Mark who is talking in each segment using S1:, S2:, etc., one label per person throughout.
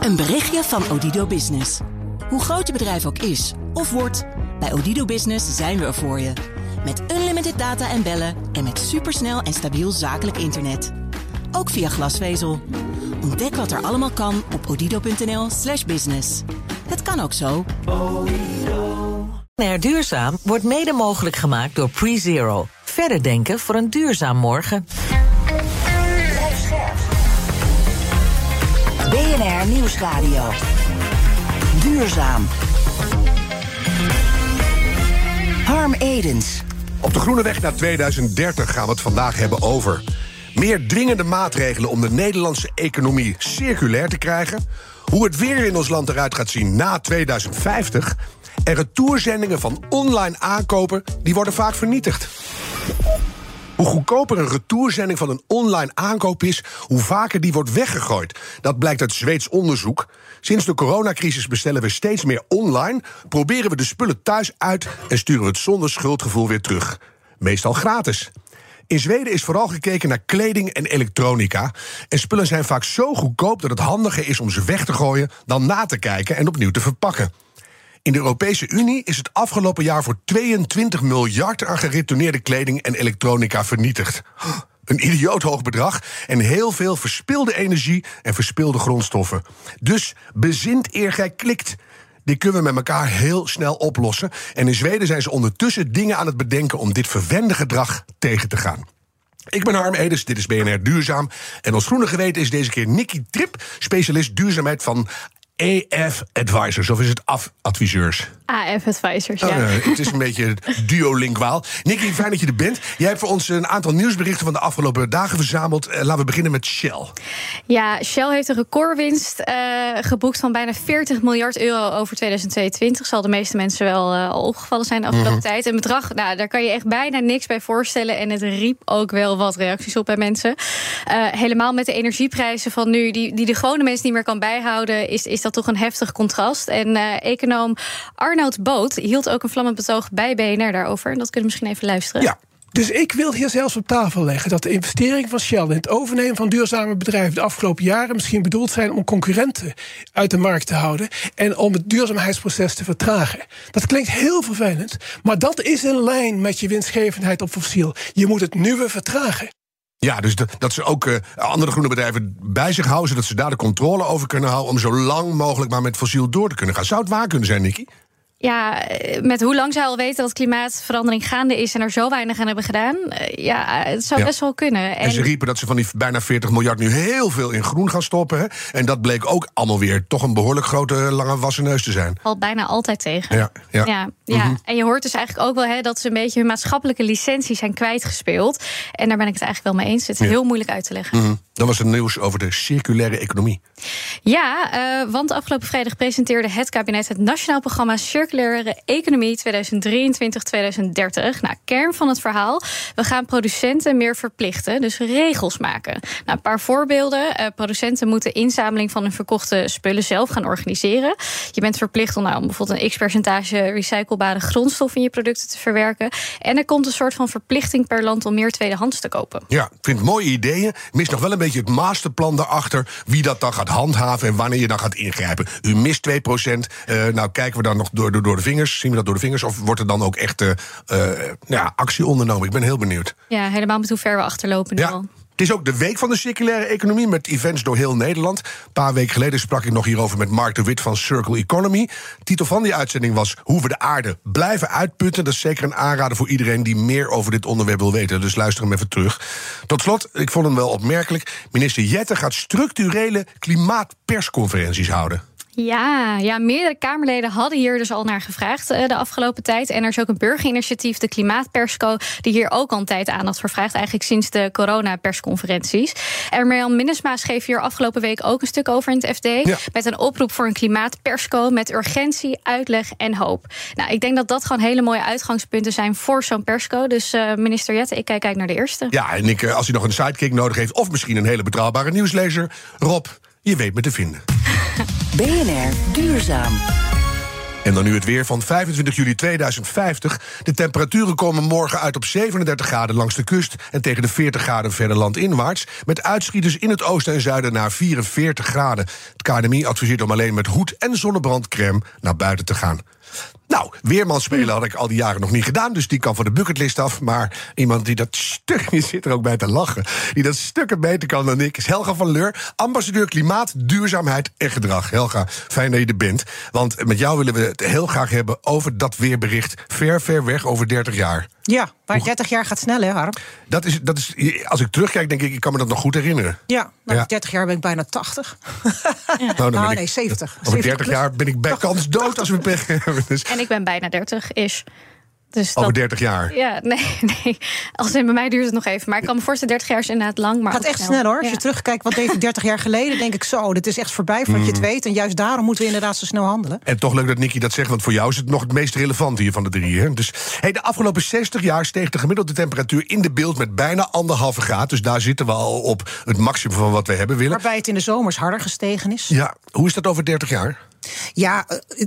S1: Een berichtje van Odido Business. Hoe groot je bedrijf ook is of wordt, bij Odido Business zijn we er voor je. Met unlimited data en bellen en met supersnel en stabiel zakelijk internet. Ook via glasvezel. Ontdek wat er allemaal kan op odido.nl/slash business. Het kan ook zo.
S2: BNR Duurzaam wordt mede mogelijk gemaakt door PreZero. Verder denken voor een duurzaam morgen.
S3: BNR Nieuwsradio. Duurzaam. Harm Edens.
S4: Op de groene weg naar 2030 gaan we het vandaag hebben over. Meer dringende maatregelen om de Nederlandse economie circulair te krijgen. Hoe het weer in ons land eruit gaat zien na 2050. En retourzendingen van online aankopen, die worden vaak vernietigd. Hoe goedkoper een retourzending van een online aankoop is, hoe vaker die wordt weggegooid. Dat blijkt uit Zweeds onderzoek. Sinds de coronacrisis bestellen we steeds meer online, proberen we de spullen thuis uit en sturen we het zonder schuldgevoel weer terug. Meestal gratis. In Zweden is vooral gekeken naar kleding en elektronica. En spullen zijn vaak zo goedkoop dat het handiger is om ze weg te gooien dan na te kijken en opnieuw te verpakken. In de Europese Unie is het afgelopen jaar voor 22 miljard aan geretourneerde kleding en elektronica vernietigd. Een idioot hoog bedrag en heel veel verspilde energie en verspilde grondstoffen. Dus bezint eer gij klikt. Die kunnen we met elkaar heel snel oplossen. En in Zweden zijn ze ondertussen dingen aan het bedenken om dit verwende gedrag tegen te gaan. Ik ben Harm Edens, dit is BNR Duurzaam. En ons groene geweten is deze keer Nicky Trip, specialist duurzaamheid van EF Advisors, of is het AF Adviseurs?
S5: AF Advisors, ja.
S4: Oh, nee, het is een beetje duolinguaal. Nicky, fijn dat je er bent. Jij hebt voor ons een aantal nieuwsberichten van de afgelopen dagen verzameld. Eh, laten we beginnen met Shell.
S5: Ja, Shell heeft een recordwinst uh, geboekt van bijna 40 miljard euro over 2022. Zal de meeste mensen wel uh, al opgevallen zijn de afgelopen
S4: Mhm.
S5: tijd. Een bedrag, nou, daar kan je echt bijna niks bij voorstellen. En het riep ook wel wat reacties op bij mensen. Uh, helemaal met de energieprijzen van nu, die, die de gewone mensen niet meer kan bijhouden, is, is dat toch een heftig contrast. En econoom Arnoud Boot hield ook een vlammend betoog bij BNR daarover. En dat kunnen we misschien even luisteren.
S4: Ja.
S6: Dus ik wil hier zelfs op tafel leggen dat de investeringen van Shell in het overnemen van duurzame bedrijven de afgelopen jaren misschien bedoeld zijn om concurrenten uit de markt te houden en om het duurzaamheidsproces te vertragen. Dat klinkt heel vervelend, maar dat is in lijn met je winstgevendheid op fossiel. Je moet het nieuwe vertragen.
S4: Ja, dus dat, dat ze ook uh, andere groene bedrijven bij zich houden, zodat ze daar de controle over kunnen houden om zo lang mogelijk maar met fossiel door te kunnen gaan. Zou het waar kunnen zijn, Nicky?
S5: Ja, met hoe lang zij al weten dat klimaatverandering gaande is en er zo weinig aan hebben gedaan, ja, het zou ja. best wel kunnen.
S4: En, en, ze riepen dat ze van die bijna 40 miljard nu heel veel in groen gaan stoppen. Hè? En dat bleek ook allemaal weer toch een behoorlijk grote lange wassen neus te zijn.
S5: Valt bijna altijd tegen.
S4: Ja, ja.
S5: ja, ja. Mm -hmm. En je hoort dus eigenlijk ook wel hè, dat ze een beetje hun maatschappelijke licenties zijn kwijtgespeeld. En daar ben ik het eigenlijk wel mee eens. Het is heel moeilijk uit te leggen.
S4: Mm -hmm. Dan was het nieuws over de circulaire economie.
S5: Ja, uh, want afgelopen vrijdag presenteerde het kabinet het Nationaal Programma Circulaire Economie 2023-2030. Nou, kern van het verhaal: we gaan producenten meer verplichten, dus regels maken. Nou, een paar voorbeelden. Uh, producenten moeten inzameling van hun verkochte spullen zelf gaan organiseren. Je bent verplicht om, nou, om bijvoorbeeld een x-percentage recyclebare grondstof in je producten te verwerken. En er komt een soort van verplichting per land om meer tweedehands te kopen.
S4: Ja, ik vind mooie ideeën. Mist nog wel een beetje het masterplan daarachter. Wie dat dan gaat handhaven en wanneer je dan gaat ingrijpen. U mist 2 procent. Uh, nou, kijken we dan nog door, door, door de vingers? Zien we dat door de vingers? Of wordt er dan ook echt uh, uh, ja, actie ondernomen? Ik ben heel benieuwd.
S5: Ja, helemaal met hoe ver we achterlopen nu
S4: ja.
S5: al.
S4: Het is ook de week van de circulaire economie met events door heel Nederland. Een paar weken geleden sprak ik nog hierover met Mark de Wit van Circle Economy. De titel van die uitzending was Hoe we de aarde blijven uitputten. Dat is zeker een aanrader voor iedereen die meer over dit onderwerp wil weten. Dus luister hem even terug. Tot slot, ik vond hem wel opmerkelijk. Minister Jette gaat structurele klimaatpersconferenties houden.
S5: Ja, ja, meerdere Kamerleden hadden hier dus al naar gevraagd uh, de afgelopen tijd. En er is ook een burgerinitiatief, de Klimaatpersco, die hier ook al een tijd aandacht voor vraagt. Eigenlijk sinds de corona-persconferenties. En Marjan Minnesma schreef hier afgelopen week ook een stuk over in het FD. Ja. Met een oproep voor een klimaatpersco met urgentie, uitleg en hoop. Nou, ik denk dat dat gewoon hele mooie uitgangspunten zijn voor zo'n persco. Dus uh, minister Jette, ik kijk uit naar de eerste.
S4: Ja, en ik, als u nog een sidekick nodig heeft, of misschien een hele betrouwbare nieuwslezer, Rob, je weet me te vinden.
S3: BNR Duurzaam.
S4: En dan nu het weer van 25 juli 2050. De temperaturen komen morgen uit op 37 graden langs de kust... en tegen de 40 graden verder landinwaarts... met uitschieters in het oosten en zuiden naar 44 graden. Het KNMI adviseert om alleen met hoed en zonnebrandcrème naar buiten te gaan. Nou, weerman spelen had ik al die jaren nog niet gedaan, dus die kan van de bucketlist af. Maar iemand die dat stuk, je zit er ook bij te lachen, die dat stukken beter kan dan ik, is Helga van Leur, ambassadeur klimaat, duurzaamheid en gedrag. Helga, fijn dat je er bent. Want met jou willen we het heel graag hebben over dat weerbericht ver, ver weg over 30 jaar.
S7: Ja, maar 30 jaar gaat snel, hè, Harm?
S4: Dat is, dat is, als ik terugkijk, denk ik, ik kan me dat nog goed herinneren.
S7: Ja, nou,
S4: Ja.
S7: 30 jaar ben ik bijna 80.
S4: Nou, ik-
S7: nee, 70.
S4: Over
S7: 70
S4: 30 jaar ben ik bij kans dood als we pech hebben. Dus
S5: En ik ben bijna 30 is. Dus
S4: over
S5: dat,
S4: 30 jaar.
S5: Ja, nee, nee. Als in bij mij duurt het nog even. Maar ik kan me voorstellen, 30 jaar is inderdaad lang. Maar
S7: gaat echt snel hoor. Als
S5: Ja.
S7: je terugkijkt wat deed ik 30 jaar geleden, denk ik zo, dit is echt voorbij voordat je het weet. En juist daarom moeten we inderdaad zo snel handelen.
S4: En toch leuk dat Nicky dat zegt, want voor jou is het nog het meest relevante hier van de drie. Hè? Dus hey, de afgelopen 60 jaar steeg de gemiddelde temperatuur in de beeld met bijna anderhalve graad. Dus daar zitten we al op het maximum van wat we hebben willen.
S7: Waarbij het in de zomers harder gestegen is.
S4: Ja, hoe is dat over 30 jaar?
S7: Ja, eh,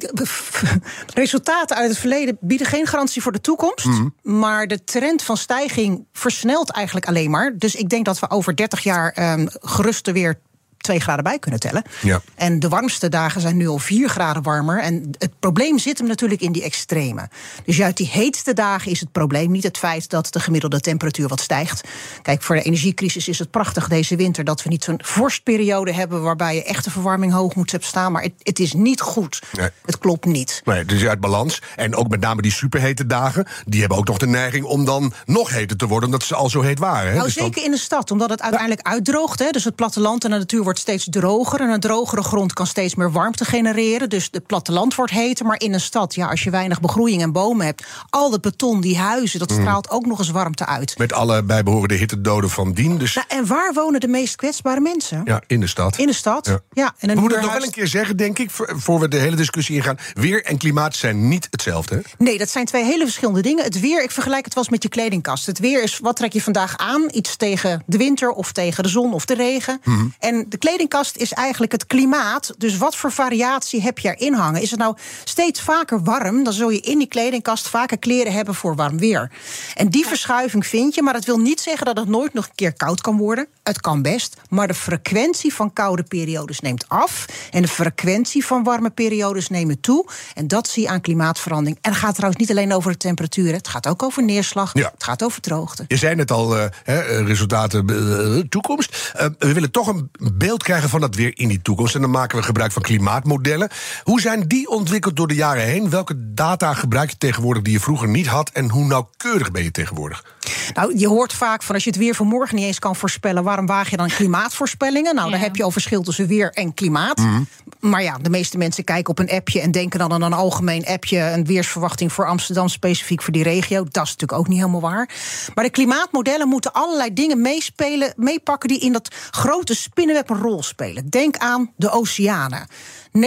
S7: resultaten uit het verleden bieden geen garantie voor de toekomst.
S4: Mhm.
S7: Maar de trend van stijging versnelt eigenlijk alleen maar. Dus ik denk dat we over 30 jaar ehm gerust er weer 2 graden bij kunnen tellen.
S4: Ja.
S7: En de warmste dagen zijn nu al 4 graden warmer. En het probleem zit hem natuurlijk in die extreme. Dus juist die heetste dagen is het probleem. Niet het feit dat de gemiddelde temperatuur wat stijgt. Kijk, voor de energiecrisis is het prachtig deze winter dat we niet zo'n vorstperiode hebben waarbij je echt de verwarming hoog moet hebben staan. Maar het, het is niet goed.
S4: Nee.
S7: Het klopt niet.
S4: Nee, het is uit balans. En ook met name die superhete dagen, die hebben ook nog de neiging om dan nog heter te worden, omdat ze al zo heet waren. Hè?
S7: Nou,
S4: Dus dan-
S7: zeker in de stad, omdat het uiteindelijk uitdroogt. Hè. Dus het platteland en de natuur wordt steeds droger. En een drogere grond kan steeds meer warmte genereren. Dus het platteland wordt heter. Maar in een stad, ja, als je weinig begroeiing en bomen hebt... al dat beton, die huizen, dat straalt ook nog eens warmte uit.
S4: Met alle bijbehorende hittedoden van dien. Dus
S7: Nou, en waar wonen de meest kwetsbare mensen?
S4: ja, in de stad.
S7: In de stad.
S4: Ja.
S7: Ja. en een
S4: we moeten het nog wel een keer zeggen, denk ik, voor we de hele discussie ingaan. Weer en klimaat zijn niet hetzelfde. Hè?
S7: Nee, dat zijn twee hele verschillende dingen. Het weer, ik vergelijk het wel eens met je kledingkast. Het weer is, wat trek je vandaag aan? Iets tegen de winter of tegen de zon of de regen.
S4: Mhm.
S7: En de kledingkast is eigenlijk het klimaat. Dus wat voor variatie heb je erin hangen? Is het nou steeds vaker warm, dan zul je in die kledingkast vaker kleren hebben voor warm weer. En die verschuiving vind je, maar dat wil niet zeggen dat het nooit nog een keer koud kan worden. Het kan best, maar de frequentie van koude periodes neemt af. En de frequentie van warme periodes nemen toe. En dat zie je aan klimaatverandering. En het gaat trouwens niet alleen over de temperaturen. Het gaat ook over neerslag.
S4: Ja.
S7: Het gaat over droogte.
S4: Je zei net al, eh, eh, resultaten eh, toekomst. Eh, we willen toch een beeld krijgen van dat weer in die toekomst. En dan maken we gebruik van klimaatmodellen. Hoe zijn die ontwikkeld door de jaren heen? Welke data gebruik je tegenwoordig die je vroeger niet had? En hoe nauwkeurig ben je tegenwoordig?
S7: Nou, je hoort vaak van als je het weer van morgen niet eens kan voorspellen, waarom waag je dan klimaatvoorspellingen? Nou,
S5: Ja.
S7: daar heb je al verschil tussen weer en klimaat. Maar ja, de meeste mensen kijken op een appje en denken dan aan een algemeen appje, een weersverwachting voor Amsterdam specifiek voor die regio. Dat is natuurlijk ook niet helemaal waar. Maar de klimaatmodellen moeten allerlei dingen meespelen, meepakken die in dat grote spinnenweb een rol spelen. Denk aan de oceanen. 90%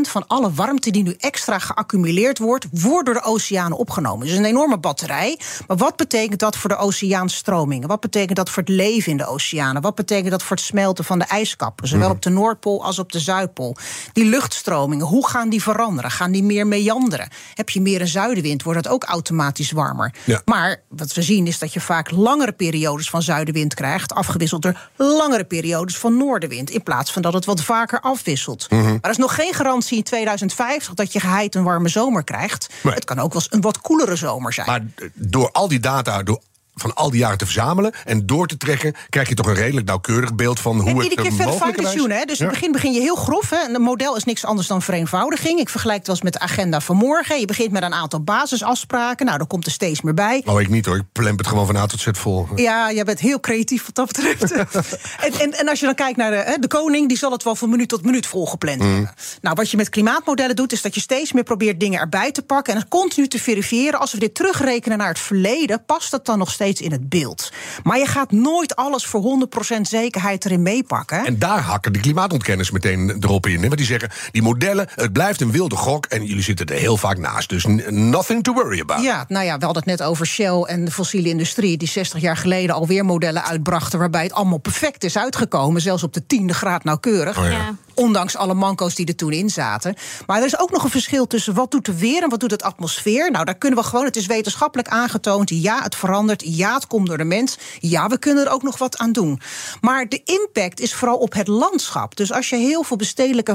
S7: van alle warmte die nu extra geaccumuleerd wordt, wordt door de oceanen opgenomen. Dus een enorme batterij. Maar wat betekent dat voor de oceaanstromingen? Wat betekent dat voor het leven in de oceanen? Wat betekent dat voor het smelten van de ijskappen? Zowel op de Noordpool als op de Zuidpool. Die luchtstromingen, hoe gaan die veranderen? Gaan die meer meanderen? Heb je meer een zuidenwind, wordt het ook automatisch warmer.
S4: Ja.
S7: Maar wat we zien is dat je vaak langere periodes van zuidenwind krijgt, afgewisseld door langere periodes van noordenwind, in plaats van dat het wat vaker afwisselt. Maar er is nog geen garantie in 2050 dat je geheid een warme zomer krijgt.
S4: Nee.
S7: Het kan ook wel eens een wat koelere zomer zijn.
S4: Maar door al die data, door van al die jaren te verzamelen en door te trekken, krijg je toch een redelijk nauwkeurig beeld van hoe
S7: En
S4: het
S7: iedere keer
S4: er
S7: verder
S4: mogelijkerwijs-
S7: fine-tunen. hè. Dus in
S4: Ja.
S7: het begin begin je heel grof. Hè. En Een model is niks anders dan vereenvoudiging. Ik vergelijk het wel eens met de agenda van morgen. Je begint met een aantal basisafspraken. Nou, dan komt er steeds meer bij.
S4: Oh, ik niet hoor. Ik plemp het gewoon van A tot Z vol.
S7: Ja, jij bent heel creatief wat dat betreft. en, en, en als je dan kijkt naar de, hè, de koning, die zal het wel van minuut tot minuut volgepland
S4: Mm.
S7: hebben. Nou, wat je met klimaatmodellen doet, is dat je steeds meer probeert dingen erbij te pakken. En het continu te verifiëren. Als we dit terugrekenen naar het verleden, past dat dan nog steeds in het beeld. Maar je gaat nooit alles voor 100% zekerheid erin meepakken.
S4: En daar hakken de klimaatontkenners meteen erop in. Hè? Want die zeggen, die modellen, het blijft een wilde gok... en jullie zitten er heel vaak naast. Dus nothing to worry about.
S7: Ja, nou ja, we hadden het net over Shell en de fossiele industrie... die 60 jaar geleden alweer modellen uitbrachten... waarbij het allemaal perfect is uitgekomen, zelfs op de tiende graad nauwkeurig.
S4: Oh ja.
S7: Ondanks alle manco's die er toen in zaten. Maar er is ook nog een verschil tussen wat doet de weer en wat doet het atmosfeer. Nou, daar kunnen we gewoon, het is wetenschappelijk aangetoond. Ja, het verandert. Ja, het komt door de mens. Ja, we kunnen er ook nog wat aan doen. Maar de impact is vooral op het landschap. Dus als je heel veel bestedelijke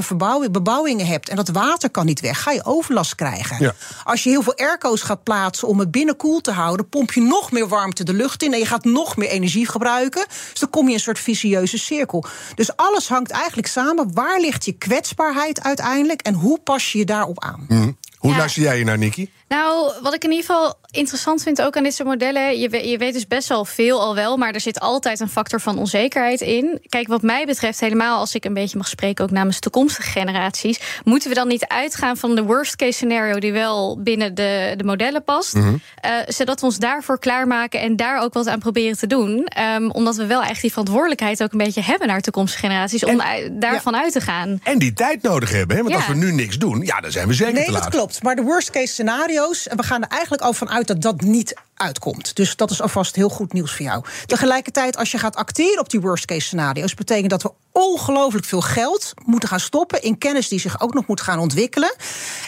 S7: bebouwingen hebt en dat water kan niet weg, ga je overlast krijgen.
S4: Ja.
S7: Als je heel veel airco's gaat plaatsen om het binnen koel te houden, pomp je nog meer warmte de lucht in en je gaat nog meer energie gebruiken. Dus dan kom je in een soort vicieuze cirkel. Dus alles hangt eigenlijk samen. Waar ligt je kwetsbaarheid uiteindelijk en hoe pas je je daarop aan?
S4: Mhm. Hoe
S5: Ja.
S4: luister jij hier naar, Nicky?
S5: Nou, wat ik in ieder geval interessant vind ook aan dit soort modellen... Je, je weet dus best wel veel al wel... maar er zit altijd een factor van onzekerheid in. Kijk, wat mij betreft helemaal... als ik een beetje mag spreken ook namens toekomstige generaties... moeten we dan niet uitgaan van de worst case scenario... die wel binnen de, de modellen past... eh, zodat we ons daarvoor klaarmaken... en daar ook wat aan proberen te doen. Ehm, omdat we wel echt die verantwoordelijkheid ook een beetje hebben... naar toekomstige generaties, om daarvan uit te gaan.
S4: En die tijd nodig hebben, hè? Want
S5: Ja.
S4: als we nu niks doen, ja, dan zijn we zeker
S7: Nee,
S4: te
S7: dat
S4: laat.
S7: klopt. Maar de worst case en we gaan er eigenlijk al van uit dat dat niet uitkomt. Dus dat is alvast heel goed nieuws voor jou. Tegelijkertijd, als je gaat acteren op die worst case scenario's, betekent dat we ongelooflijk veel geld moeten gaan stoppen in kennis die zich ook nog moet gaan ontwikkelen.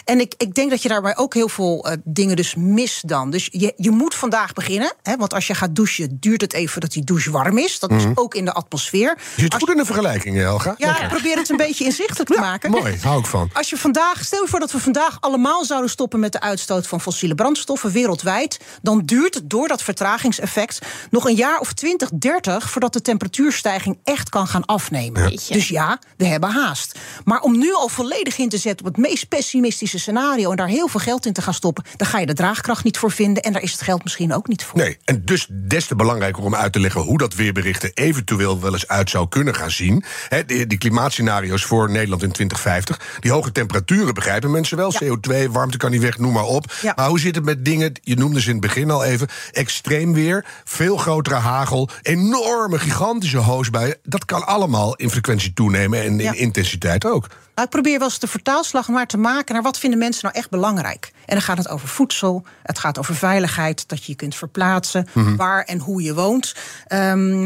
S7: En ik, ik denk dat je daarbij ook heel veel eh, dingen dus mist dan. Dus je, je moet vandaag beginnen. Hè, want als je gaat douchen, duurt het even dat die douche warm is. Dat is ook in de atmosfeer.
S4: Je zit
S7: Als
S4: goed in de vergelijking, Helga.
S7: ja, probeer het een beetje inzichtelijk te maken.
S4: Mooi, hou ik van.
S7: Als je vandaag, stel je voor dat we vandaag allemaal zouden stoppen met de uitstoot van fossiele brandstoffen wereldwijd, dan duurt het door dat vertragingseffect nog een jaar of 20, 30 voordat de temperatuurstijging echt kan gaan afnemen. Dus ja, we hebben haast. Maar om nu al volledig in te zetten op het meest pessimistische scenario en daar heel veel geld in te gaan stoppen, dan ga je de draagkracht niet voor vinden en daar is het geld misschien ook niet voor.
S4: Nee, en dus des te belangrijker om uit te leggen hoe dat weerberichten eventueel wel eens uit zou kunnen gaan zien. Hè, die, die klimaatscenario's voor Nederland in 2050. Die hoge temperaturen begrijpen mensen wel.
S7: Ja.
S4: CO2, warmte kan niet weg, noem maar op.
S7: Ja.
S4: Maar hoe zit het met dingen, je noemde ze in het begin al even, extreem weer, veel grotere hagel, enorme, gigantische hoosbuien. Dat kan allemaal in frequentie toenemen en in intensiteit ook.
S7: Nou, ik probeer wel eens de vertaalslag maar te maken naar wat vinden mensen nou echt belangrijk. En dan gaat het over voedsel, het gaat over veiligheid, dat je je kunt verplaatsen, waar en hoe je woont. Ehm,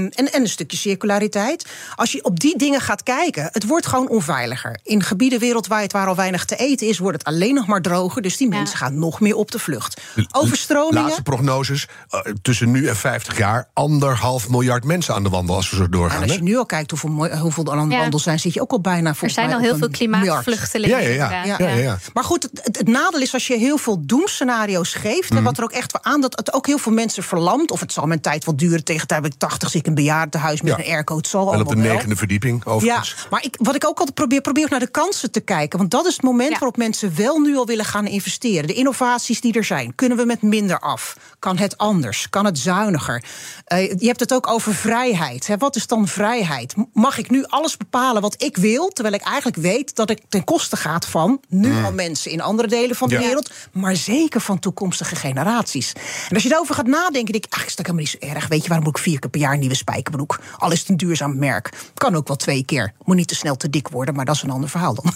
S7: en, en een stukje circulariteit. Als je op die dingen gaat kijken, het wordt gewoon onveiliger. In gebieden wereldwijd waar al weinig te eten is, wordt het alleen nog maar droger. Dus die
S5: Ja.
S7: mensen gaan nog meer op de vlucht. Overstromingen.
S4: Laatste prognoses, eh, tussen nu en 50 jaar, anderhalf miljard mensen aan de wandel als we zo doorgaan.
S7: En als je nu al kijkt hoeveel, hoeveel er aan de
S5: Ja.
S7: wandel zijn, zit je ook al bijna
S5: Er
S7: volgens
S5: zijn
S7: mij
S5: al heel veel klimaatvluchtelingen.
S4: Ja, ja, ja. Ja, ja, ja.
S7: Maar goed, het, het, het nadeel is als je heel veel doemscenario's geeft...
S4: Mhm.
S7: en wat er ook echt wel aan, dat het ook heel veel mensen verlamt... of het zal mijn tijd wel duren, tegen de tijd ben ik 80... zit ik in een bejaardentehuis met
S4: Ja.
S7: een airco, het zal
S4: Wel op de negende verdieping,
S7: Ja,
S4: overigens.
S7: maar ik, wat ik ook altijd probeer, probeer ook naar de kansen te kijken. Want dat is het moment
S5: Ja.
S7: waarop mensen wel nu al willen gaan investeren. De innovaties die er zijn. Kunnen we met minder af? Kan het anders? Kan het zuiniger? Eh, je hebt het ook over vrijheid. Hè? Wat is dan vrijheid? Mag ik nu alles bepalen wat ik wil, terwijl ik eigenlijk weet dat het ten koste gaat van nu al mensen in andere delen van de
S4: Ja.
S7: wereld, maar zeker van toekomstige generaties. En als je daarover gaat nadenken, denk ik, eigenlijk is dat helemaal niet zo erg. Weet je, waarom moet ik vier keer per jaar een nieuwe spijkerbroek? Al is het een duurzaam merk. Kan ook wel twee keer. Moet niet te snel te dik worden, maar dat is een ander verhaal dan.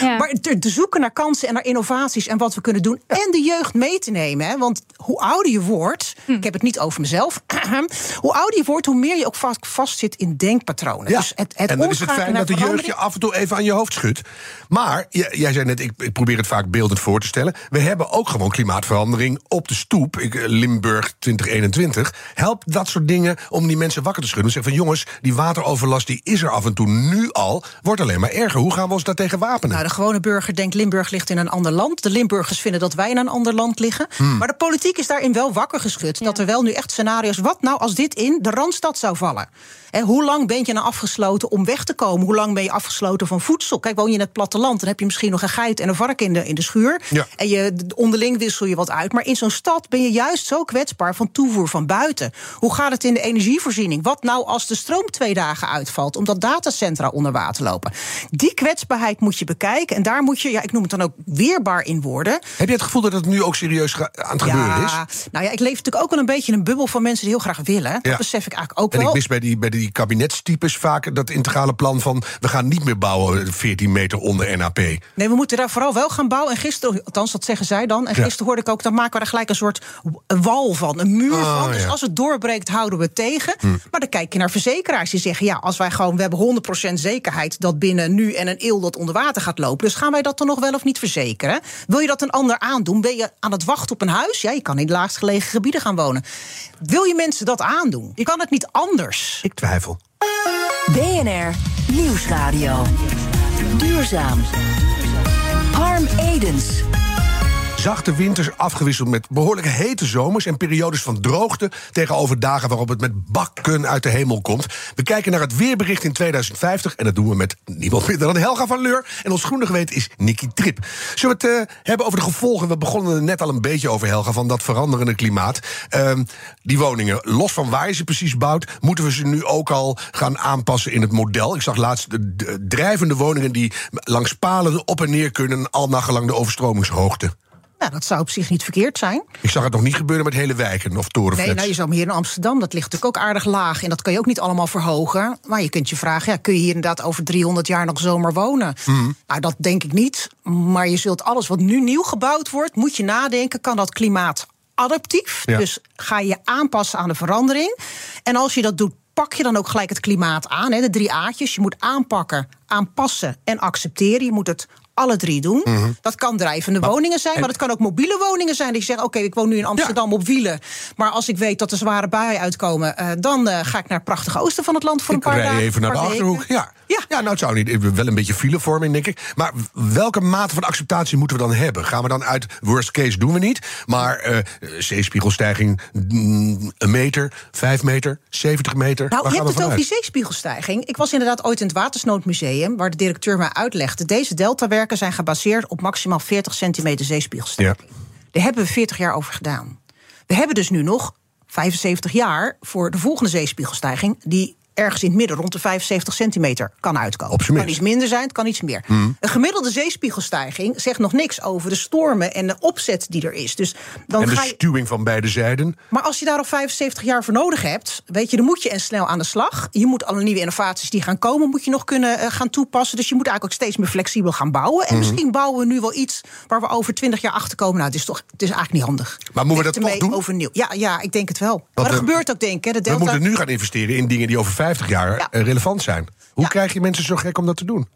S5: Ja.
S7: Maar te, te zoeken naar kansen en naar innovaties en wat we kunnen doen. En de jeugd mee te nemen. Hè? Want hoe ouder je wordt,
S5: Hm.
S7: ik heb het niet over mezelf. hoe ouder je wordt, hoe meer je ook vast, vastzit in denkpatronen.
S4: Ja.
S7: Dus het, het
S4: en dan is het fijn dat de jeugd je af en toe even aan je hoofd schudt. Maar jij zei net, ik, ik probeer het vaak beeldend voor te stellen. We hebben ook gewoon klimaatverandering op de stoep. Ik, eh, Limburg 2021. Helpt dat soort dingen om die mensen wakker te schudden. Zeggen van jongens, die wateroverlast die is er af en toe nu al. Wordt alleen maar erger. Hoe gaan we ons daartegen wapenen?
S7: Nou, de gewone burger denkt Limburg ligt in een ander land. De Limburgers vinden dat wij in een ander land liggen.
S4: Hmm.
S7: Maar de politiek is daarin wel wakker geschud. Dat er wel nu echt scenario's. Wat nou als dit in de randstad zou vallen? En hoe lang ben je nou afgesloten om weg te komen? Hoe lang ben je afgesloten van voedsel? Kijk, woon je in het platteland, dan heb je misschien nog een geit en een vark in de, in de schuur.
S4: Ja.
S7: En je, onderling wissel je wat uit. Maar in zo'n stad ben je juist zo kwetsbaar van toevoer van buiten. Hoe gaat het in de energievoorziening? Wat nou als de stroom twee dagen uitvalt, omdat datacentra onder water lopen? Die kwetsbaarheid moet je bekijken. En daar moet je, ja, ik noem het dan ook weerbaar in worden.
S4: Heb je het gevoel dat het nu ook serieus aan het gebeuren is?
S7: Ja, nou ja, ik leef natuurlijk ook wel een beetje in een bubbel van mensen die heel graag willen. Dat
S4: Ja.
S7: besef ik eigenlijk ook
S4: En
S7: wel.
S4: ik mis bij die, bij die kabinetstypes vaak dat integrale plan van... we gaan niet meer bouwen 14 meter onder NAP.
S7: Nee, we moeten daar vooral wel gaan bouwen. En gisteren, althans, dat zeggen zij dan. En
S4: Ja.
S7: gisteren hoorde ik ook, dan maken we er gelijk een soort wal van, een muur
S4: Oh,
S7: van. Dus
S4: ja.
S7: als het doorbreekt, houden we het tegen. Maar dan kijk je naar verzekeraars die zeggen: ja, als wij gewoon, we hebben 100% zekerheid dat binnen nu en een eeuw dat onder water gaat lopen. Dus gaan wij dat dan nog wel of niet verzekeren? Wil je dat een ander aandoen? Ben je aan het wachten op een huis? Ja, je kan in laagst gelegen gebieden gaan wonen. Wil je mensen dat aandoen? Je kan het niet anders.
S4: Ik twijfel.
S3: BNR Nieuwsradio. Duurzaam. Harm Edens.
S4: Zachte winters afgewisseld met behoorlijk hete zomers en periodes van droogte tegenover dagen waarop het met bakken uit de hemel komt. We kijken naar het weerbericht in 2050 en dat doen we met niemand minder dan Helga van Leur. En ons groene geweten is Nicky Trip. Zullen we het eh, hebben over de gevolgen? We begonnen er net al een beetje over, Helga, van dat veranderende klimaat. Ehm, die woningen, los van waar je ze precies bouwt, moeten we ze nu ook al gaan aanpassen in het model. Ik zag laatst de, de drijvende woningen die langs palen op en neer kunnen, al nagelang de overstromingshoogte.
S7: Nou, dat zou op zich niet verkeerd zijn.
S4: Ik zag het nog niet gebeuren met hele wijken of torenflats.
S7: Nee, nou, je zou hem hier in Amsterdam, dat ligt natuurlijk ook aardig laag. En dat kan je ook niet allemaal verhogen. Maar je kunt je vragen, ja, kun je hier inderdaad over 300 jaar nog zomaar wonen? Nou, dat denk ik niet. Maar je zult alles wat nu nieuw gebouwd wordt, moet je nadenken, kan dat klimaat adaptief?
S4: Ja.
S7: Dus ga je aanpassen aan de verandering. En als je dat doet, pak je dan ook gelijk het klimaat aan. Hè, de drie A'tjes. Je moet aanpakken, aanpassen en accepteren. Je moet het alle drie doen. Dat kan drijvende woningen zijn, maar dat kan ook mobiele woningen zijn. Dat je zegt, oké, ik woon nu in Amsterdam op wielen. Maar als ik weet dat er zware buien uitkomen... eh, dan eh, ga ik naar het prachtige oosten van het land voor
S4: ik
S7: een paar
S4: rij
S7: dagen.
S4: even naar de Achterhoek. Ja.
S7: Ja.
S4: Ja. nou het zou niet, wel een beetje filevorming, denk ik. Maar welke mate van acceptatie moeten we dan hebben? Gaan we dan uit, worst case doen we niet... maar eh, zeespiegelstijging mm, een meter, vijf meter, 70 meter...
S7: Nou,
S4: waar
S7: je
S4: gaan
S7: hebt
S4: we
S7: het over die zeespiegelstijging. Ik was inderdaad ooit in het Watersnoodmuseum... waar de directeur mij uitlegde... deze zijn gebaseerd op maximaal 40 centimeter zeespiegelstijging. Daar hebben we 40 jaar over gedaan. We hebben dus nu nog 75 jaar voor de volgende zeespiegelstijging... die ergens in het midden, rond de 75 centimeter, kan uitkomen.
S4: Op
S7: Het kan iets minder zijn, het kan iets meer. Een gemiddelde zeespiegelstijging zegt nog niks over de stormen... en de opzet die er is. Dus dan
S4: En de
S7: ga je...
S4: stuwing van beide zijden.
S7: Maar als je daar al 75 jaar voor nodig hebt, weet je, dan moet je en snel aan de slag. Je moet alle nieuwe innovaties die gaan komen, moet je nog kunnen eh, gaan toepassen. Dus je moet eigenlijk ook steeds meer flexibel gaan bouwen. En misschien bouwen we nu wel iets waar we over 20 jaar achter komen. Nou, het is toch, het is eigenlijk niet handig.
S4: Maar moeten we dat toch doen?
S7: Overnieuw. Ja, ja, ik denk het wel. maar dat
S4: we-
S7: gebeurt ook, denk ik. hè, De
S4: We
S7: Delta.
S4: moeten nu gaan investeren in dingen die over 50 jaar
S7: Ja.
S4: eh, relevant zijn. Hoe
S7: Ja.
S4: krijg je mensen zo gek om dat te doen?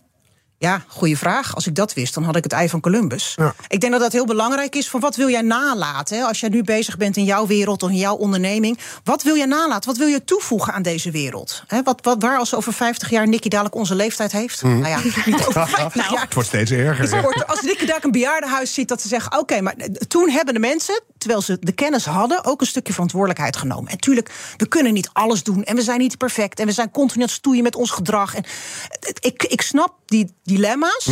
S7: Ja, goede vraag. Als ik dat wist, dan had ik het ei van Columbus.
S4: Ja.
S7: Ik denk dat dat heel belangrijk is. Van wat wil jij nalaten? hè? Als jij nu bezig bent in jouw wereld of in jouw onderneming. Wat wil je nalaten? Wat wil je toevoegen aan deze wereld? Hè, wat, wat, waar als over 50 jaar Nicky dadelijk onze leeftijd heeft?
S4: Mhm.
S7: Nou ja, niet over 50 jaar.
S4: Het wordt steeds erger. Ja.
S7: wordt- als Nicky daar een bejaardenhuis ziet, dat ze zeggen: Oké, maar toen hebben de mensen, terwijl ze de kennis hadden, ook een stukje verantwoordelijkheid genomen. En tuurlijk, we kunnen niet alles doen en we zijn niet perfect en we zijn continu aan het stoeien met ons gedrag. En ik, ik snap die dilemma's.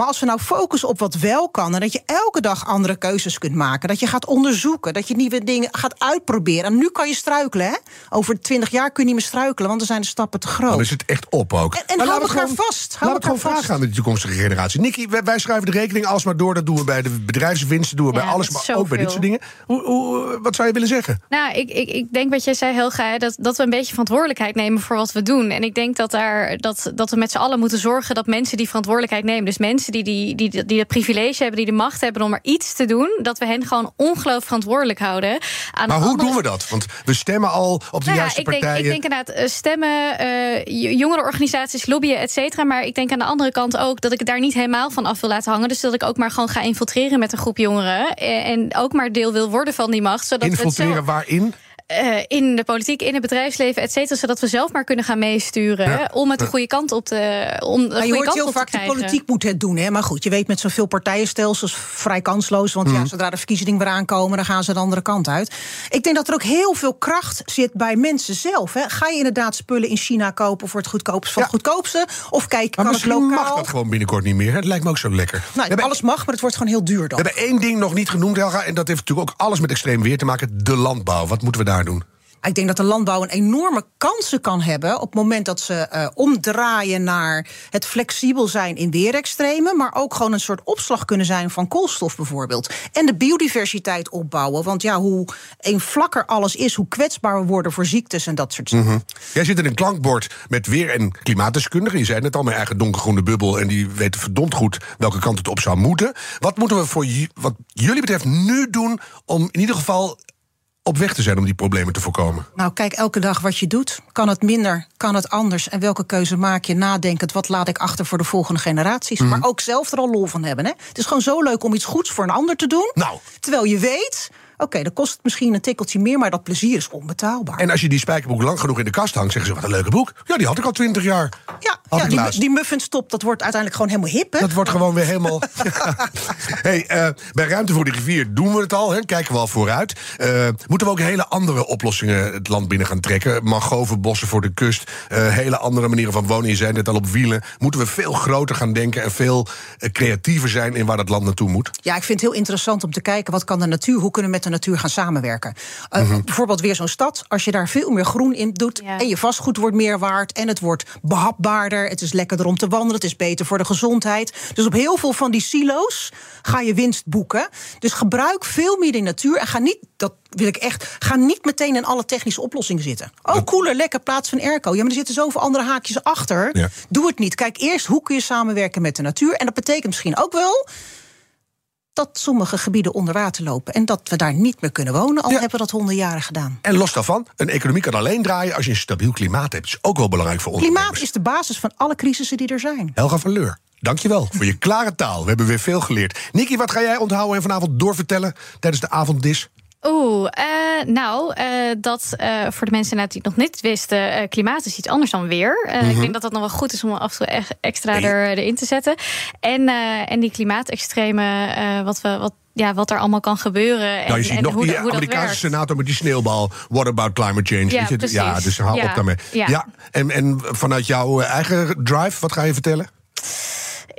S7: Maar als we nou focussen op wat wel kan... en dat je elke dag andere keuzes kunt maken... dat je gaat onderzoeken, dat je nieuwe dingen gaat uitproberen... en nu kan je struikelen, hè? Over twintig jaar kun je niet meer struikelen... want dan zijn de stappen te groot.
S4: Dan is het echt op ook.
S7: En- en
S4: Maar
S7: hou elkaar
S4: gewoon-
S7: vast, hou elkaar
S4: gewoon
S7: vast.
S4: vragen aan de toekomstige generatie. Nicky, wij, wij schrijven de rekening alsmaar door. Dat doen we bij de bedrijfswinsten, doen we
S5: Ja,
S4: bij alles, maar ook bij dit soort dingen. Hoe, hoe, wat zou je willen zeggen?
S5: Nou, ik, ik, ik denk wat jij zei, Helga, hè, dat, dat we een beetje verantwoordelijkheid nemen voor wat we doen. En ik denk dat, daar, dat, dat we met z'n allen moeten zorgen dat mensen die verantwoordelijkheid nemen, dus mensen die, die, die, die het privilege hebben, die de macht hebben om er iets te doen, dat we hen gewoon ongelooflijk verantwoordelijk houden. Aan
S4: Maar hoe
S5: andere-
S4: doen we dat? Want we stemmen al op de
S5: nou ja,
S4: juiste
S5: ik denk,
S4: partijen.
S5: ik denk inderdaad eh, stemmen, eh, j- jongerenorganisaties, lobbyen, et cetera. Maar ik denk aan de andere kant ook dat ik het daar niet helemaal van af wil laten hangen. Dus dat ik ook maar gewoon ga infiltreren met een groep jongeren. eh, En ook maar deel wil worden van die macht. Zodat we het
S4: Infiltreren
S5: zelf,
S4: waarin?
S5: Eh, in de politiek, in het bedrijfsleven, et cetera. Zodat we zelf maar kunnen gaan meesturen.
S4: Ja.
S5: om het de goede kant op te, om de
S7: Maar je hoort
S5: kant
S7: heel vaak, de politiek moet het doen. Hè? Maar goed, je weet met zoveel partijenstelsels vrij kansloos. Want
S4: Mhm.
S7: ja, zodra de verkiezingen weer aankomen, dan gaan ze de andere kant uit. Ik denk dat er ook heel veel kracht zit bij mensen zelf. Hè? Ga je inderdaad spullen in China kopen voor het goedkoopste van
S4: Ja.
S7: het goedkoopste? Of kijk,
S4: Maar
S7: kan het
S4: misschien
S7: lokaal?
S4: mag dat gewoon binnenkort niet meer. hè? Het lijkt me ook zo lekker.
S7: Nou,
S4: we, hebben,
S7: alles mag, maar het wordt gewoon heel duur dan.
S4: we hebben één ding nog niet genoemd, Helga. En dat heeft natuurlijk ook alles met extreem weer te maken. De landbouw. Wat moeten we daar doen?
S7: Ik denk dat de landbouw een enorme kansen kan hebben op het moment dat ze uh, omdraaien naar het flexibel zijn in weerextremen, maar ook gewoon een soort opslag kunnen zijn van koolstof bijvoorbeeld. En de biodiversiteit opbouwen. Want ja, hoe eenvlakker alles is, hoe kwetsbaar we worden voor ziektes en dat soort dingen.
S4: Mm -hmm. Jij zit in een klankbord met weer- en klimaatdeskundigen. Je zei net al, mijn eigen donkergroene bubbel. En die weten verdomd goed welke kant het op zou moeten. Wat moeten we voor wat jullie betreft nu doen om in ieder geval op weg te zijn om die problemen te voorkomen?
S7: Nou, kijk elke dag wat je doet. Kan het minder? Kan het anders? En welke keuze maak je nadenkend? Wat laat ik achter voor de volgende generaties? Mm. Maar ook zelf er al lol van hebben. Hè? Het is gewoon zo leuk om iets goeds voor een ander te doen.
S4: Nou.
S7: Terwijl je weet. Oké, okay, dan kost het misschien een tikkeltje meer, maar dat plezier is onbetaalbaar.
S4: En als je die spijkerbroek lang genoeg in de kast hangt, zeggen ze: wat een leuke broek. Ja, die had ik al twintig jaar.
S7: Ja, ja die, die muffinstop, dat wordt uiteindelijk gewoon helemaal hip. Hè?
S4: Dat wordt gewoon weer helemaal. hey, uh, bij Ruimte voor de Rivier doen we het al, hè? kijken we al vooruit. Uh, moeten we ook hele andere oplossingen het land binnen gaan trekken? Mangrovenbossen voor de kust, uh, hele andere manieren van wonen. Je zei net al op wielen. Moeten we veel groter gaan denken en veel creatiever zijn in waar dat land naartoe moet?
S7: Ja, ik vind het heel interessant om te kijken wat kan de natuur, hoe kunnen we met de natuur gaan samenwerken. Uh, mm -hmm. Bijvoorbeeld weer zo'n stad, als je daar veel meer groen in doet ja. en je vastgoed wordt meer waard en het wordt behapbaarder, het is lekkerder om te wandelen, het is beter voor de gezondheid. Dus op heel veel van die silo's ga je winst boeken. Dus gebruik veel meer de natuur en ga niet, dat wil ik echt, ga niet meteen in alle technische oplossingen zitten. Oh, cooler, lekker, plaats van airco. Ja, maar er zitten zoveel andere haakjes achter.
S4: Ja.
S7: Doe het niet. Kijk eerst hoe kun je samenwerken met de natuur. En dat betekent misschien ook wel dat sommige gebieden onder water lopen. En dat we daar niet meer kunnen wonen, al ja. hebben we dat honderden jaren gedaan.
S4: En los daarvan, een economie kan alleen draaien als je een stabiel klimaat hebt. Dat is ook wel belangrijk voor ons.
S7: Klimaat is de basis van alle crisissen die er zijn.
S4: Helga van Leur. Dankjewel voor je klare taal. We hebben weer veel geleerd. Niki, wat ga jij onthouden en vanavond doorvertellen tijdens de avonddis?
S5: Oeh, uh, nou, uh, dat uh, voor de mensen die het nog niet wisten, klimaat is iets anders dan weer. Mm -hmm. Ik denk dat dat nog wel goed is om af en toe extra er, erin te zetten. En, en die klimaatextreme, wat we. Wat ja, wat er allemaal kan gebeuren. En,
S4: nou, je ziet
S5: en
S4: nog
S5: hoe,
S4: die
S5: hoe
S4: Amerikaanse senator met die sneeuwbal. What about climate change?
S5: Ja,
S4: Weet je? ja dus hou
S5: ja.
S4: op daarmee.
S5: Ja.
S4: Ja. En, en vanuit jouw eigen drive, wat ga je vertellen?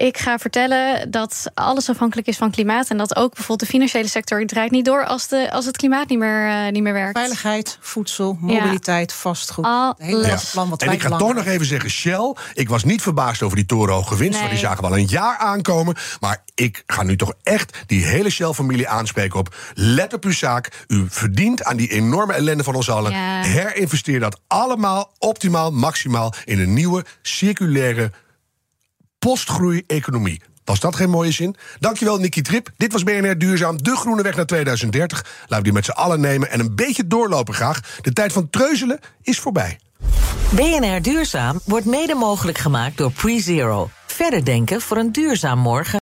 S5: Ik ga vertellen dat alles afhankelijk is van klimaat. En dat ook bijvoorbeeld de financiële sector draait niet door als, de, als het klimaat niet meer, uh, niet meer werkt.
S7: Veiligheid, voedsel, mobiliteit, ja. vastgoed.
S5: Alles.
S7: Ja. Plan wat
S4: en ik ga toch nog even zeggen, Shell. Ik was niet verbaasd over die torenhoge winst.
S5: Nee.
S4: Want die zagen wel een jaar aankomen. Maar ik ga nu toch echt die hele Shell-familie aanspreken op. Let op uw zaak. U verdient aan die enorme ellende van ons allen.
S5: Ja.
S4: Herinvesteer dat allemaal optimaal, maximaal in een nieuwe circulaire postgroei-economie. Was dat geen mooie zin? Dankjewel, Nicky Trip. Dit was BNR Duurzaam, de groene weg naar 2030. Laten we die met z'n allen nemen en een beetje doorlopen graag. De tijd van treuzelen is voorbij.
S2: BNR Duurzaam wordt mede mogelijk gemaakt door PreZero. Verder denken voor een duurzaam morgen.